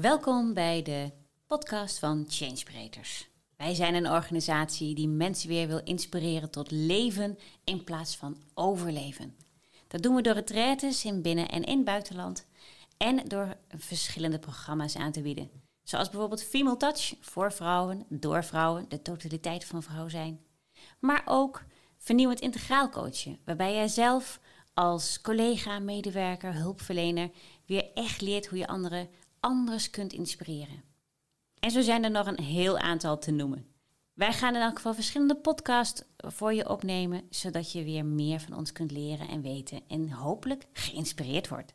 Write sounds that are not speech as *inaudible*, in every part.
Welkom bij de podcast van Changebreeders. Wij zijn een organisatie die mensen weer wil inspireren tot leven in plaats van overleven. Dat doen we door retraites in binnen- en in buitenland en door verschillende programma's aan te bieden. Zoals bijvoorbeeld Female Touch voor vrouwen, door vrouwen, de totaliteit van vrouw zijn. Maar ook vernieuwend integraal coachen, waarbij jij zelf als collega, medewerker, hulpverlener weer echt leert hoe je anderen anders kunt inspireren. En zo zijn er nog een heel aantal te noemen. Wij gaan in elk geval verschillende podcasts voor je opnemen, zodat je weer meer van ons kunt leren en weten en hopelijk geïnspireerd wordt.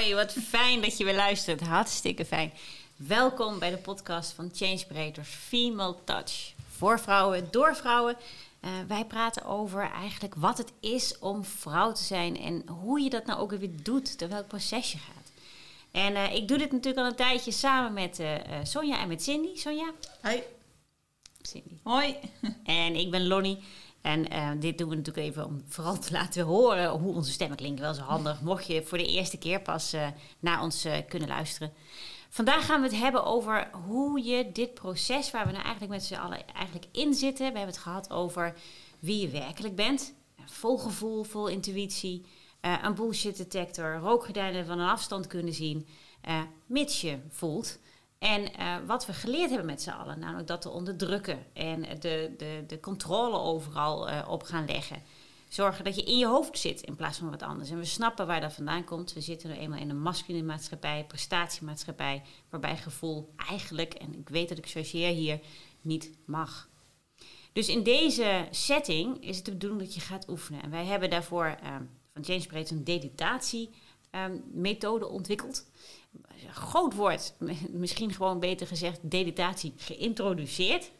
Hoi, wat fijn dat je weer luistert. Hartstikke fijn. Welkom bij de podcast van Changebreakers Female Touch. Voor vrouwen, door vrouwen. Uh, wij praten over eigenlijk wat het is om vrouw te zijn en hoe je dat nou ook weer doet, door welk proces je gaat. En uh, ik doe dit natuurlijk al een tijdje samen met uh, Sonja en met Cindy. Sonja? Hoi. Cindy. Hoi. En ik ben Lonnie. En uh, dit doen we natuurlijk even om vooral te laten horen hoe onze stemmen klinken. Wel zo handig, mocht je voor de eerste keer pas uh, naar ons uh, kunnen luisteren. Vandaag gaan we het hebben over hoe je dit proces waar we nou eigenlijk met z'n allen eigenlijk in zitten. We hebben het gehad over wie je werkelijk bent. Vol gevoel, vol intuïtie. een bullshit detector, rookgordijnen van een afstand kunnen zien. mits je voelt. En uh, wat we geleerd hebben met z'n allen, namelijk dat te onderdrukken en de, de, de controle overal uh, op gaan leggen. Zorgen dat je in je hoofd zit in plaats van wat anders. En we snappen waar dat vandaan komt. We zitten nu eenmaal in een masculine maatschappij, prestatiemaatschappij, waarbij gevoel eigenlijk, en ik weet dat ik chargeer hier, niet mag. Dus in deze setting is het de bedoeling dat je gaat oefenen. En wij hebben daarvoor uh, van James Breed een meditatie-methode ontwikkeld groot woord, misschien gewoon beter gezegd, deditatie geïntroduceerd.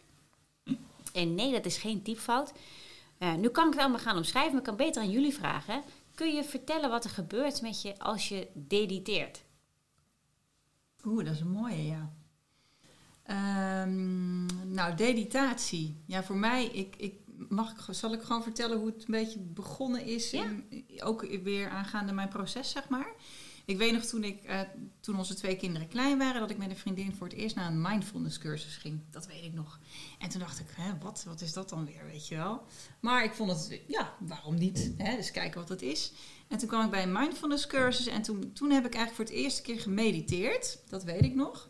En nee, dat is geen typfout. Uh, nu kan ik het allemaal gaan omschrijven, maar ik kan beter aan jullie vragen. Kun je vertellen wat er gebeurt met je als je dediteert? Oeh, dat is een mooie, ja. Um, nou, deditatie. Ja, voor mij, ik, ik, mag, zal ik gewoon vertellen hoe het een beetje begonnen is? Ja. In, ook weer aangaande mijn proces, zeg maar. Ik weet nog toen, ik, uh, toen onze twee kinderen klein waren, dat ik met een vriendin voor het eerst naar een mindfulness cursus ging. Dat weet ik nog. En toen dacht ik, hè, wat, wat is dat dan weer, weet je wel? Maar ik vond het, ja, waarom niet? Hè? Dus kijken wat het is. En toen kwam ik bij een mindfulness cursus en toen, toen heb ik eigenlijk voor het eerste keer gemediteerd. Dat weet ik nog.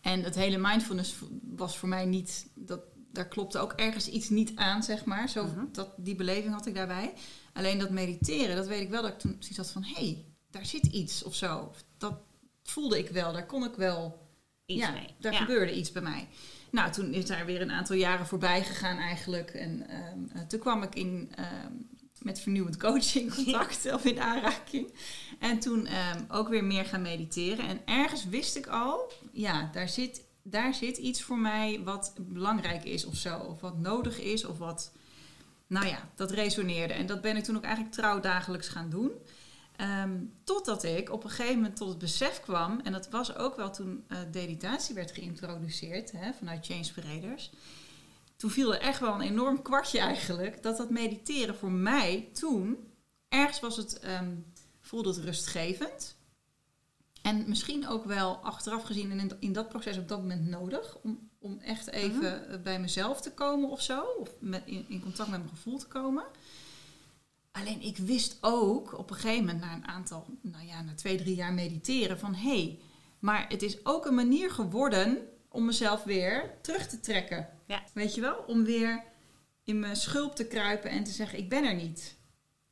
En het hele mindfulness was voor mij niet, dat, daar klopte ook ergens iets niet aan, zeg maar. Zo, Mhm. dat, die beleving had ik daarbij. Alleen dat mediteren, dat weet ik wel dat ik toen zoiets had van, hé, hey, daar zit iets of zo. Dat voelde ik wel, daar kon ik wel. Iets ja, mee. daar Ja. gebeurde iets bij mij. Nou, toen is daar weer een aantal jaren voorbij gegaan eigenlijk. En ehm, eh, toen kwam ik in, ehm, met vernieuwend coaching in *laughs* contact of in aanraking. En toen ehm, ook weer meer gaan mediteren. En ergens wist ik al, ja, daar zit, daar zit iets voor mij wat belangrijk is of zo. Of wat nodig is of wat... Nou ja, dat resoneerde. En dat ben ik toen ook eigenlijk trouw dagelijks gaan doen. Ehm, totdat ik op een gegeven moment tot het besef kwam, en dat was ook wel toen uh, deditatie werd geïntroduceerd hè, vanuit Change Bereders. Toen viel er echt wel een enorm kwartje eigenlijk, dat dat mediteren voor mij toen, ergens was het, ehm, voelde het rustgevend. En misschien ook wel achteraf gezien in, in dat proces op dat moment nodig, om, om echt even uh, bij mezelf te komen of zo, of met, in, in contact met mijn gevoel te komen. Alleen ik wist ook op een gegeven moment, na een aantal, nou ja, na twee, drie jaar mediteren, van hé, hey, maar het is ook een manier geworden om mezelf weer terug te trekken. Ja. Weet je wel? Om weer in mijn schulp te kruipen en te zeggen, ik ben er niet.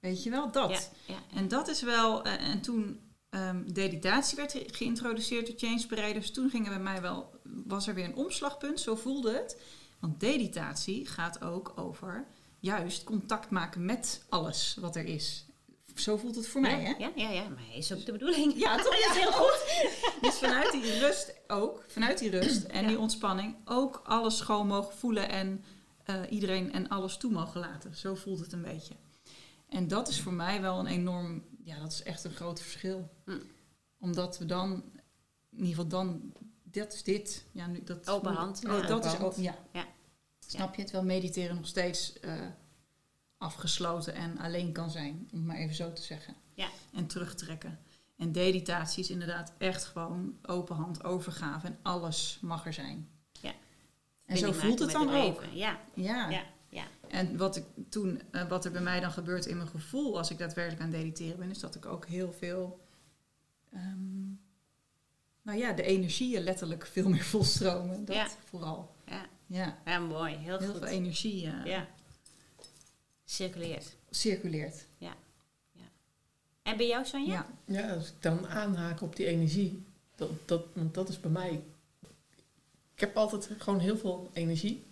Weet je wel, dat. Ja, ja, En dat is wel, uh, en toen um, deditatie werd ge geïntroduceerd door changebereiders, toen gingen bij mij wel, was er weer een omslagpunt, zo voelde het. Want deditatie gaat ook over juist contact maken met alles wat er is. Zo voelt het voor mij, hè? Ja, ja, ja, maar is ook de bedoeling. Ja, toch? *laughs* Ja, heel goed. *laughs* Dus vanuit die rust ook, vanuit die rust en Ja. die ontspanning, ook alles schoon mogen voelen en uh, iedereen en alles toe mogen laten. Zo voelt het een beetje. En dat is voor mij wel een enorm, ja, dat is echt een groot verschil. Hm. Omdat we dan, in ieder geval dan, dat is dit. Ja, nu, dat, Open hand. Oh, dat is open open, ja. Ja. Snap je het wel? Mediteren nog steeds eh, afgesloten en alleen kan zijn, om het maar even zo te zeggen. Ja. En terugtrekken. En meditatie is inderdaad echt gewoon open hand, overgave en alles mag er zijn. Ja. En zo voelt het dan ook. Ja, Ja. ja, ja. En wat ik toen, eh, wat er bij mij dan gebeurt in mijn gevoel als ik daadwerkelijk aan het mediteren ben, is dat ik ook heel veel, ehm, nou ja, de energieën letterlijk veel meer *laughs* volstromen. Dat Ja. vooral. Ja. Ja, ja mooi. Heel, heel goed. veel energie eh, Ja. Circuleert. circuleert. En bij jou, Sonja? Ja. Ja, als ik dan aanhaak op die energie, dat, dat, want dat is bij mij. Ik heb altijd gewoon heel veel energie.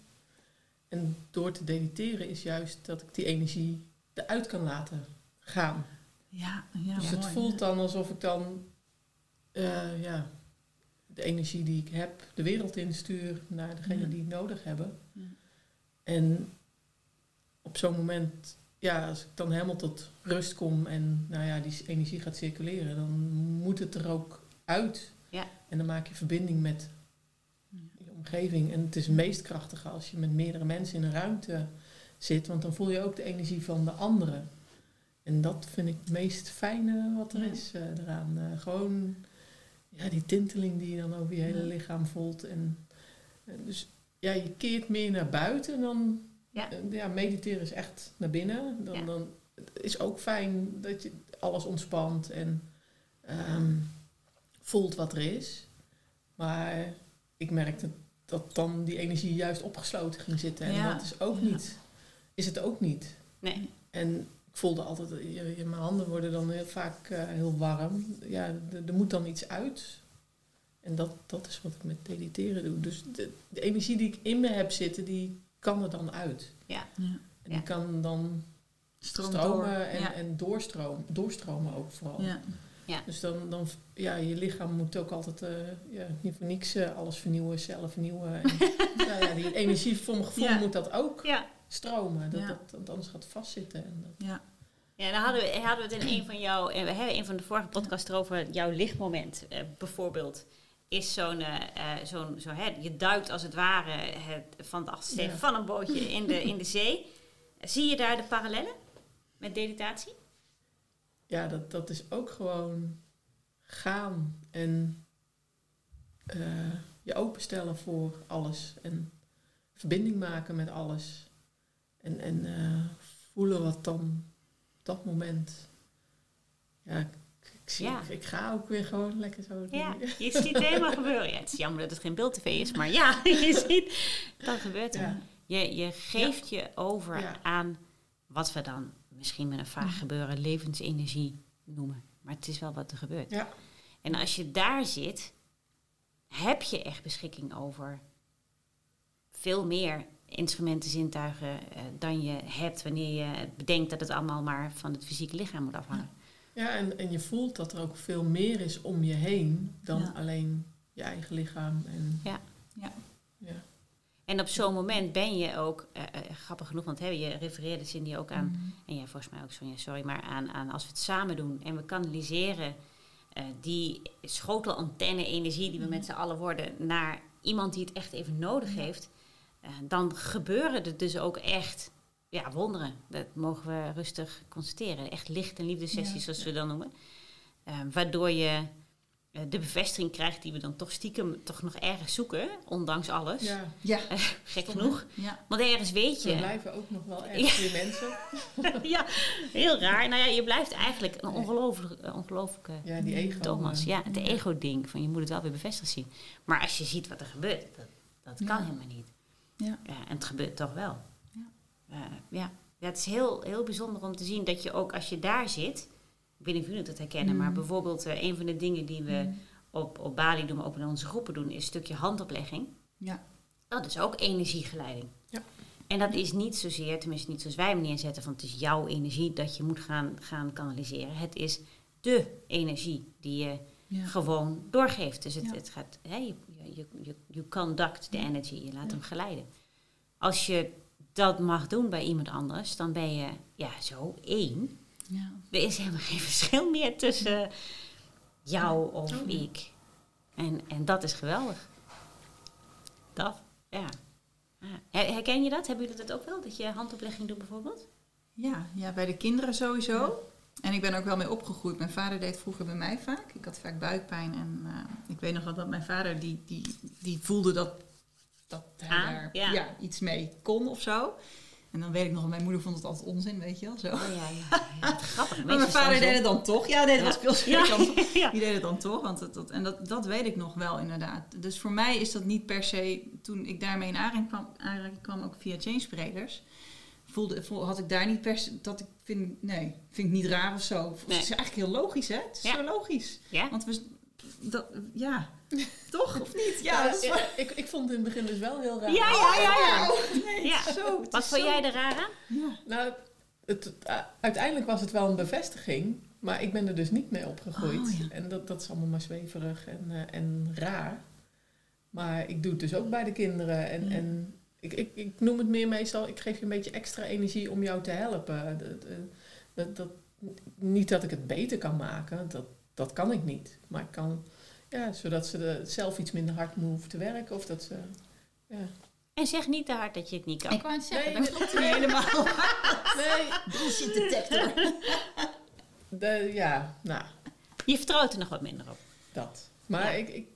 En door te mediteren is juist dat ik die energie eruit kan laten gaan. Ja, ja, dus het mooi, voelt dan alsof ik dan eh, ja, de energie die ik heb de wereld instuur naar degene Ja. die het nodig hebben. Ja. En op zo'n moment, ja, als ik dan helemaal tot rust kom en nou ja, die energie gaat circuleren, dan moet het er ook uit. Ja. En dan maak je verbinding met je omgeving. En het is meest krachtige als je met meerdere mensen in een ruimte zit, want dan voel je ook de energie van de anderen. En dat vind ik het meest fijne wat er is eh, eraan. Eh, gewoon ja, die tinteling die je dan over je hele lichaam voelt. En, en dus ja, je keert meer naar buiten dan Ja. eh, ja, mediteren is echt naar binnen. Dan, Ja. dan, het is ook fijn dat je alles ontspant en ehm, voelt wat er is. Maar ik merkte dat dan die energie juist opgesloten ging zitten. En Ja. dat is ook niet, is het ook niet. Nee. En ik voelde altijd, eh, je, je- mijn handen worden dan heel vaak eh, heel warm. Ja, er- moet dan iets uit. En dat, dat is wat ik met mediteren doe. Dus de, de energie die ik in me heb zitten, die kan er dan uit. Ja. En Ja. die kan dan Stroom stromen door. en, ja. en doorstromen, doorstromen ook vooral. Ja. Dus dan, dan, ja, je lichaam moet ook altijd, eh, ja, niet voor niks alles vernieuwen, cellen vernieuwen. En, *laughs* nou ja, die energie, voor mijn gevoel, Ja. moet dat ook Ja. Stromen. Dat, Ja. dat, anders gaat het vastzitten. En dat, Ja. Ja, dan hadden we, hadden we het in een van jouw, en we hebben een van de vorige podcasts erover, jouw lichtmoment eh, bijvoorbeeld. Is zo'n, eh, eh, zo'n zo, hè, je duikt als het ware het, van de achtersteven Ja. van een bootje in de, in de zee. Zie je daar de parallellen met meditatie? ja, dat, dat is ook gewoon gaan en eh, je openstellen voor alles. En verbinding maken met alles. En, en eh, voelen wat dan op dat moment. Ja, ik, ik, zie, Ja. ik, ik ga ook weer gewoon lekker zo. Ja, je ziet het helemaal gebeuren. Ja, het is jammer dat het geen beeldtv is, maar ja, *laughs* *laughs* je ziet, dat gebeurt er. Ja. Je, je geeft je over aan wat we dan misschien met een vaag gebeuren levensenergie noemen. Maar het is wel wat er gebeurt. Ja. En als je daar zit, heb je echt beschikking over veel meer instrumenten, zintuigen eh, dan je hebt wanneer je bedenkt dat het allemaal maar van het fysieke lichaam moet afhangen. Ja, en, en je voelt dat er ook veel meer is om je heen dan Ja. alleen je eigen lichaam. En, Ja. Ja. ja. En op zo'n moment ben je ook, eh, eh, grappig genoeg, want hè, je refereerde Cindy ook aan, Mhm. en jij volgens mij ook Sonja, sorry, maar aan, aan als we het samen doen en we kanaliseren eh, die schotelantenne-energie die we met z'n allen worden naar iemand die het echt even nodig heeft, dan gebeuren er dus ook echt ja, wonderen. Dat mogen we rustig constateren. Echt licht- en liefdesessies, Ja. zoals we dan noemen. Eh, waardoor je eh, de bevestiging krijgt die we dan toch stiekem toch nog ergens zoeken, ondanks alles. ja, Ja. Gek genoeg. Ja. Want ergens weet we je. blijven ook nog wel echt weer mensen. *laughs* ja, heel raar. Nou ja, je blijft eigenlijk een ongelooflijk, eh, ongelooflijke Ja, die ego. Thomas. eh, Ja, het ego-ding. Van je moet het wel weer bevestigd zien. Maar als je ziet wat er gebeurt, dat, dat kan Ja. helemaal niet. Ja. Ja, en het gebeurt toch wel. Ja. Eh, ja. ja, het is heel, heel bijzonder om te zien dat je ook als je daar zit... Ik weet niet of jullie dat herkennen, Mm. maar bijvoorbeeld eh, een van de dingen die we op, op Bali doen, maar ook in onze groepen doen, is een stukje handoplegging. Ja. Dat is ook energiegeleiding. Ja. En dat is niet zozeer, tenminste niet zoals wij hem neerzetten, van het is jouw energie dat je moet gaan, gaan kanaliseren. Het is de energie die je Ja. gewoon doorgeeft. Dus het, Ja. het gaat, hè, je, je, je, je conduct the energy, je laat Ja. hem geleiden. Als je dat mag doen bij iemand anders, dan ben je ja, zo één. Ja. Er is helemaal geen *laughs* verschil meer tussen jou of Oh. ik. En, en dat is geweldig. Dat, ja. Ja. Her- Herken je dat? Hebben jullie dat ook wel? Dat je handoplegging doet bijvoorbeeld? Ja, ja, bij de kinderen sowieso. En ik ben er ook wel mee opgegroeid. Mijn vader deed vroeger bij mij vaak. Ik had vaak buikpijn. En eh, ik weet nog wel dat mijn vader, die, die, die voelde dat, dat hij Ah, daar ja. ja. iets mee kon of zo. En dan weet ik nog, mijn moeder vond het altijd onzin, weet je wel. Zo. Oh ja, ja. *laughs* Grappig. Maar mijn vader deed het dan toch. Ja, nee, dat was veel. *laughs* Die deed het dan toch. Want het, dat, en dat, dat weet ik nog wel inderdaad. Dus voor mij is dat niet per se, toen ik daarmee in aanraking kwam, aanraking kwam ook via Change Spreders, voelde, voel- had ik daar niet per se, dat ik vind, nee, vind ik niet raar of zo. Nee. Het is eigenlijk heel logisch, hè? Het is Ja. zo logisch. Ja? Want we, dat, ja, *laughs* toch of niet? Ja, Ja, dat is ik, waar. ik, ik vond het in het begin dus wel heel raar. Ja, ja, ja, ja. Oh, nee, Ja. Zo, Wat vond zo- jij er raar aan? Ja. Nou, het, uh, uiteindelijk was het wel een bevestiging, maar ik ben er dus niet mee opgegroeid. Oh, ja. En dat, dat is allemaal maar zweverig en, eh, en raar. Maar ik doe het dus ook bij de kinderen. En, Ja. en ik, ik, ik noem het meer meestal, ik geef je een beetje extra energie om jou te helpen. Dat, eh, dat, dat, niet dat ik het beter kan maken, dat, dat kan ik niet. Maar ik kan, ja, zodat ze er zelf iets minder hard moeten hoeven te werken. Of dat ze, ja. En zeg niet te hard dat je het niet kan. Ik wou het zeggen, Nee, dat klopt niet helemaal. *laughs* Nee, Bullshit detector. de, ja, nou, Je vertrouwt er nog wat minder op. Dat. Maar Ja. ik, ik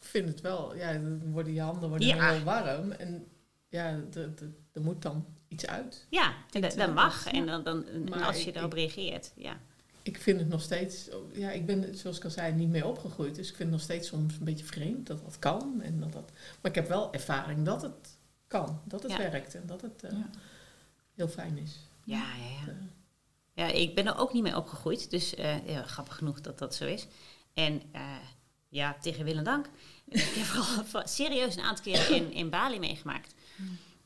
vind het wel, ja, dan worden je handen worden Ja. heel warm. En ja, er- moet dan iets uit. Ja, dat, mag. En dan, dan, als je erop reageert. Ja. Ik vind het nog steeds, ja, ik ben, zoals ik al zei, niet mee opgegroeid. Dus ik vind het nog steeds soms een beetje vreemd dat dat kan. En dat dat, maar ik heb wel ervaring dat het kan, dat het Ja. werkt en dat het eh, Ja. heel fijn is. Ja, ja, ja. Eh, Ja, ik ben er ook niet mee opgegroeid. Dus ja, grappig genoeg dat dat zo is. En ja, tegen wil en dank. Ik heb vooral *laughs* serieus een aantal keren in, in Bali meegemaakt.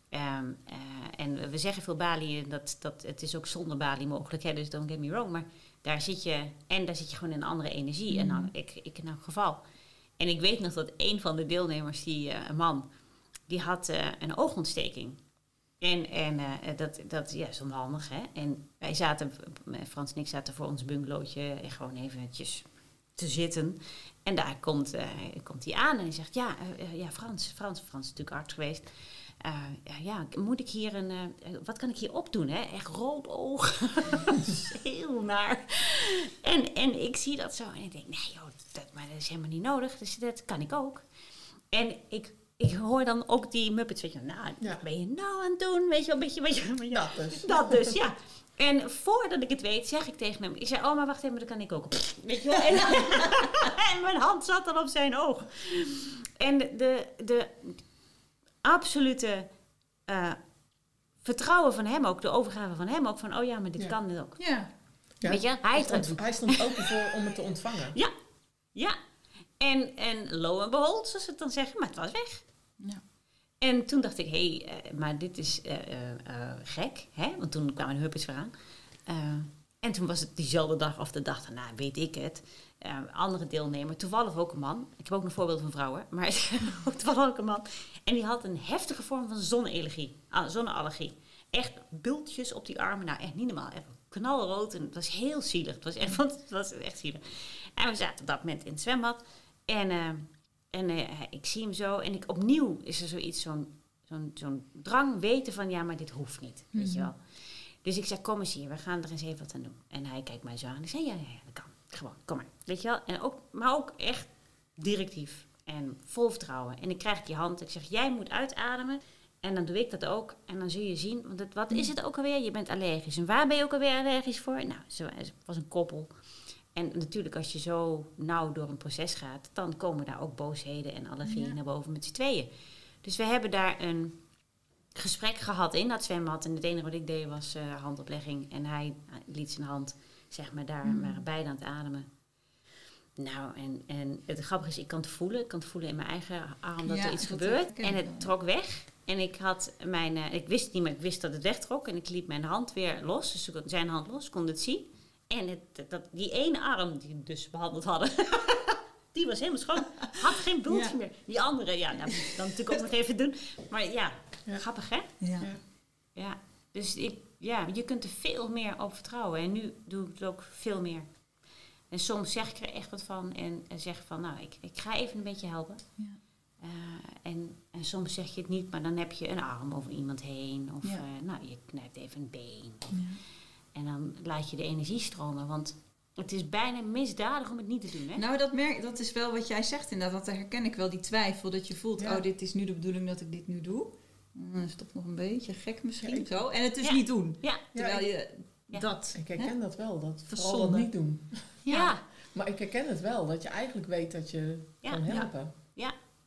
Ehm, eh, en we zeggen veel Bali, dat, dat, het is ook zonder Bali mogelijk, hè, dus don't get me wrong. Maar daar zit je, en daar zit je gewoon in een andere energie. En nou, ik, ik in elk geval. En ik weet nog dat een van de deelnemers, die, eh, een man, die had eh, een oogontsteking. En, en dat, dat ja, is onhandig, hè. En wij zaten, Frans en ik zaten voor ons bungalowtje en gewoon eventjes te zitten. En daar komt, eh, komt hij aan en hij zegt, ja, eh, eh, ja Frans, Frans, Frans is natuurlijk arts geweest. Ja, ja, moet ik hier een, wat kan ik hier opdoen, hè? Echt rood oog. *laughs* Heel naar. En, en ik zie dat zo en ik denk, nee joh, dat, maar dat is helemaal niet nodig. Dus dat kan ik ook. En ik, ik hoor dan ook die Muppets, weet je, nou, Ja. wat ben je nou aan het doen? Weet je wel, een beetje, ja, Dat dus. *laughs* dat dus, ja. En voordat ik het weet, zeg ik tegen hem... Ik zei, oh, maar wacht even, maar dat kan ik ook. Weet je wel? En, *laughs* en mijn hand zat dan op zijn oog. En de, de absolute eh, vertrouwen van hem ook, de overgave van hem ook... van, oh ja, maar dit Ja. kan dit ook. Ja. Ja. Weet je, hij, Hij stond, hij stond open voor om het te ontvangen. Ja, ja. En, en lo en behold, zoals ze het dan zeggen, maar het was weg. Ja. En toen dacht ik, hé, hey, eh, maar dit is eh, eh, gek, hè? Want toen kwamen de huppers weer aan. En toen was het diezelfde dag of de dag daarna, weet ik het. andere deelnemer, toevallig ook een man. Ik heb ook nog voorbeelden van vrouwen, maar *laughs* toevallig ook een man. En die had een heftige vorm van zonneallergie. Ah, zonneallergie. Echt bultjes op die armen. Nou, echt niet normaal. Echt knalrood. En het was heel zielig. Het was echt, *laughs* het was echt zielig. En we zaten op dat moment in het zwembad. En, en eh, ik zie hem zo. En ik, opnieuw is er zoiets, zo'n zo'n zo'n drang weten van... Ja, maar dit hoeft niet. Weet je wel. Dus ik zei, kom eens hier. We gaan er eens even wat aan doen. En hij kijkt mij zo aan. En ik zei, ja, ja, ja, dat kan. Gewoon, kom maar. Weet je wel. En ook, maar ook echt directief. En vol vertrouwen. En ik krijg die hand. Ik zeg, jij moet uitademen. En dan doe ik dat ook. En dan zul je zien, want het, wat is het ook alweer? Je bent allergisch. En waar ben je ook alweer allergisch voor? Nou, zo- het was een koppel. En natuurlijk, als je zo nauw door een proces gaat, dan komen daar ook boosheden en allergieën Ja. naar boven met z'n tweeën. Dus we hebben daar een gesprek gehad in dat zwembad. En het enige wat ik deed was eh, handoplegging. En hij liet zijn hand, zeg maar, daar Mm. waren beide aan het ademen. Nou, en, en het grappige is, ik kan het voelen. Ik kan het voelen in mijn eigen arm dat Ja, er iets dat gebeurt. En het trok weg. En ik had mijn, eh, ik wist het niet, maar ik wist dat het wegtrok. En ik liet mijn hand weer los. Dus zijn hand los, kon het zien. En het, dat, die ene arm die we dus behandeld hadden, *laughs* die was helemaal schoon. Had geen bultje Ja. meer. Die andere, ja, nou, moet ik dan natuurlijk ook nog even doen. Maar ja, Ja. grappig hè? Ja. Ja. Dus ik, ja, je kunt er veel meer op vertrouwen. En nu doe ik het ook veel meer. En soms zeg ik er echt wat van en, en zeg van, nou, ik, ik ga even een beetje helpen. Ja. Eh, en, en soms zeg je het niet, maar dan heb je een arm over iemand heen. Of Ja. eh, nou, je knijpt even een been. Of- Ja. En dan laat je de energie stromen. Want het is bijna misdadig om het niet te doen. Hè? Nou, dat, merk, dat is wel wat jij zegt inderdaad. Want daar herken ik wel die twijfel. Dat je voelt, Ja. oh, dit is nu de bedoeling dat ik dit nu doe. Dan is het toch nog een beetje gek misschien Ja, ik- zo. En het dus Ja. niet doen. ja, Terwijl je Ja. dat... Ik herken dat wel, dat vooral dat niet doen. ja. Maar ik herken het wel, dat je eigenlijk weet dat je Ja, kan ja. helpen.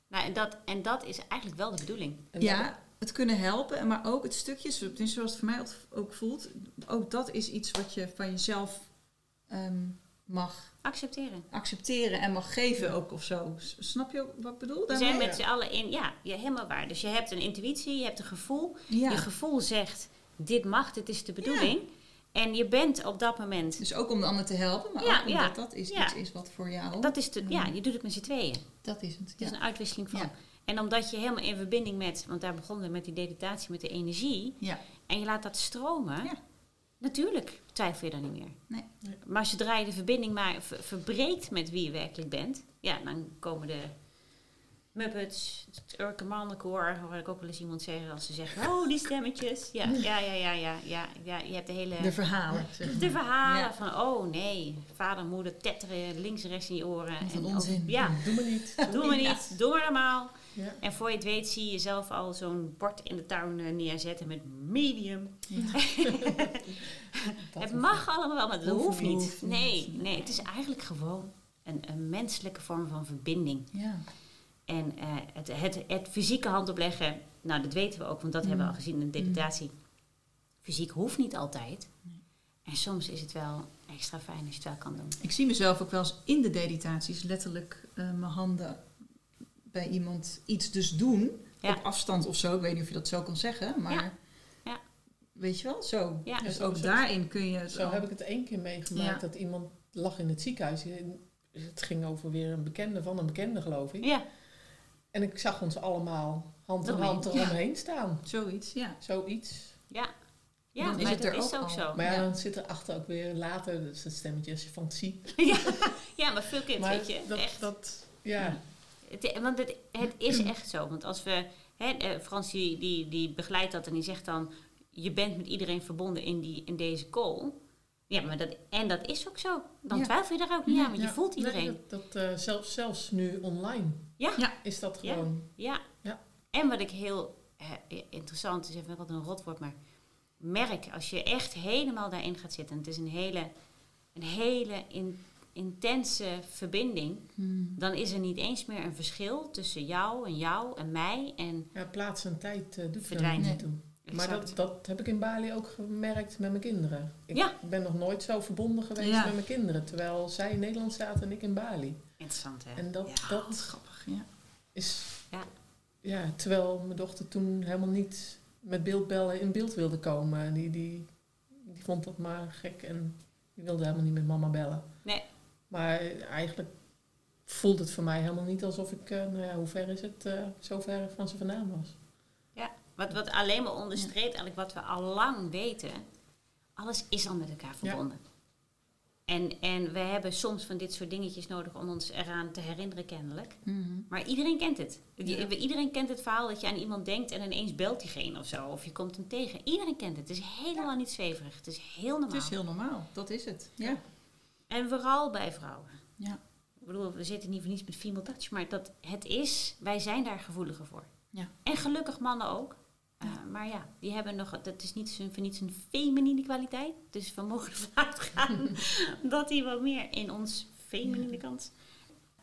Nou, en, dat, en dat is eigenlijk wel de bedoeling. En Ja, het kunnen helpen, maar ook het stukje, tenminste zoals het voor mij ook voelt, ook dat is iets wat je van jezelf ehm, mag Accepteren. accepteren en mag geven ook of zo. Snap je wat ik bedoel? We zijn met z'n allen in, ja, ja, helemaal waar. Dus je hebt een intuïtie, je hebt een gevoel. ja. Je gevoel zegt, dit mag, dit is de bedoeling. En je bent op dat moment, Dus ook om de ander te helpen, maar Ja, ook omdat ja, dat is ja. iets is wat voor jou... dat is de, ja, je doet het met z'n tweeën. dat is het. Het is een uitwisseling van. En omdat je helemaal in verbinding met, want daar begonnen we met die meditatie, met de energie. ja. En je laat dat stromen. Ja. Natuurlijk twijfel je dan niet meer. Nee. Nee. Maar zodra je de verbinding maar ver- verbreekt met wie je werkelijk bent, ja, dan komen de Muppets, het Urke Mannenkoor, hoor ik ook wel eens iemand zeggen als ze zeggen, oh die stemmetjes. Ja, ja, ja, ja, ja, ja, ja je hebt de hele... De verhalen. zeg maar. de verhalen Ja. van, oh nee, vader, moeder tetteren links en rechts in je oren. Wat een En onzin. ook- ja, Doe me niet. doe maar Ja. niet, doe maar normaal. Ja. En voor je het weet zie je jezelf al zo'n bord in de tuin eh, neerzetten met medium. *laughs* Dat het hoeft mag allemaal wel, maar dat Hoeft hoeft niet. niet. Nee, nee, het is eigenlijk gewoon een, een menselijke vorm van verbinding. Ja. En eh, het, het, het fysieke hand opleggen, nou dat weten we ook, want dat hebben we al gezien in de meditatie. Fysiek hoeft niet altijd. Nee. En soms is het wel extra fijn als je het wel kan doen. Ik zie mezelf ook wel eens in de meditaties letterlijk eh, mijn handen bij iemand iets dus doen. Ja. Op afstand of zo. Ik weet niet of je dat zo kan zeggen. Maar Ja. Ja. weet je wel, zo. Ja. Dus ook zo- daarin kun je... Zo heb ik het één keer meegemaakt Ja. dat iemand lag in het ziekenhuis. Het ging over weer een bekende van een bekende, geloof ik. Ja, En ik zag ons allemaal hand in hand eromheen staan. Zoiets, ja. Zoiets. ja. Ja, Dan is maar het dat er is ook ook al. zo. Maar ja, Ja. dan zit er achter ook weer later, dus het stemmetje als je fantasie. *laughs* ja. ja, maar veel kids, Maar weet je. dat, echt. dat, ja. Het, want het, het is *clears throat* echt zo. Want als we... Hè, eh, Frans die, die, die begeleidt dat en die zegt dan... Je bent met iedereen verbonden in, die, in deze call. Ja, maar dat, en dat is ook zo. Dan Ja. twijfel je daar ook niet aan, want je voelt nee, iedereen. dat dat eh, zelfs, zelfs nu online Ja. Ja. is dat gewoon. Ja. Ja. En wat ik heel eh, interessant is, even wat een rotwoord, maar merk als je echt helemaal daarin gaat zitten. En het is een hele, een hele in- intense verbinding. Dan is er niet eens meer een verschil tussen jou en jou en mij. En Ja, plaats en tijd eh, doet er Verdwijnt. niet Maar dat, dat heb ik in Bali ook gemerkt met mijn kinderen. Ik Ja. ben nog nooit zo verbonden geweest Ja. met mijn kinderen. Terwijl zij in Nederland zaten en ik in Bali. interessant hè. En dat, Ja, dat grappig, ja. is... Ja. Ja, terwijl mijn dochter toen helemaal niet met beeldbellen in beeld wilde komen. Die, die, die vond dat maar gek en die wilde helemaal niet met mama bellen. Nee. Maar eigenlijk voelt het voor mij helemaal niet alsof ik... eh, nou ja, hoe ver is het? eh zo ver van ze vandaan was. Wat, wat alleen maar onderstreept eigenlijk wat we al lang weten. Alles is al met elkaar verbonden. En, en we hebben soms van dit soort dingetjes nodig om ons eraan te herinneren kennelijk. Maar iedereen kent het. Ja. Iedereen kent het verhaal dat je aan iemand denkt en ineens belt diegene of zo. Of je komt hem tegen. Iedereen kent het. Het is helemaal niet zweverig. Het is heel normaal. Het is heel normaal, dat is het. Ja. En vooral bij vrouwen. Ja. Ik bedoel, we zitten niet voor niets met female touch, maar dat het is, wij zijn daar gevoeliger voor. Ja. En gelukkig mannen ook. Uh, maar ja, die hebben nog, dat is niet voor niets een feminine kwaliteit. Dus we mogen ervan *laughs* uitgaan *laughs* dat die wat meer in ons feminine kant.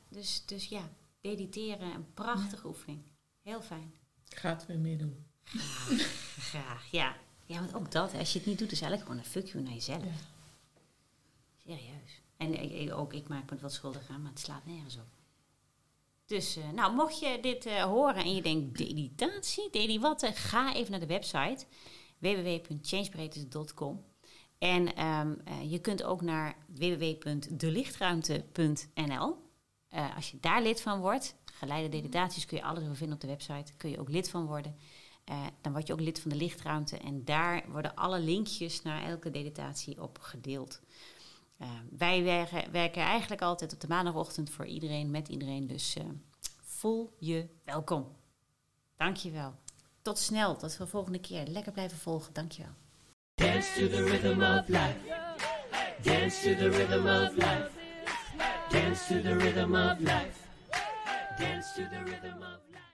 Dus, dus ja, mediteren, een prachtige oefening. Heel fijn. Ik ga het weer meer doen. Graag, graag, ja. Ja, want ook dat, als je het niet doet, is eigenlijk gewoon een fuck you naar jezelf. Ja. Serieus. En ik- ook ik maak me er wat schuldig aan, maar het slaat nergens op. Dus, eh, nou, mocht je dit eh, horen en je denkt, meditatie, Dedi wat, eh, ga even naar de website www.changebreedtes.com en ehm, eh, je kunt ook naar www.delichtruimte.nl. Als je daar lid van wordt, geleide meditaties kun je alles over vinden op de website, kun je ook lid van worden. Dan word je ook lid van de lichtruimte en daar worden alle linkjes naar elke meditatie op gedeeld. Wij werken, werken eigenlijk altijd op de maandagochtend voor iedereen, met iedereen. Dus voel je welkom. Dankjewel. Tot snel, tot de volgende keer. Lekker blijven volgen, dankjewel. Dance to the rhythm of life. Dance to the rhythm of life. Dance to the rhythm of life. Dance to the rhythm of life.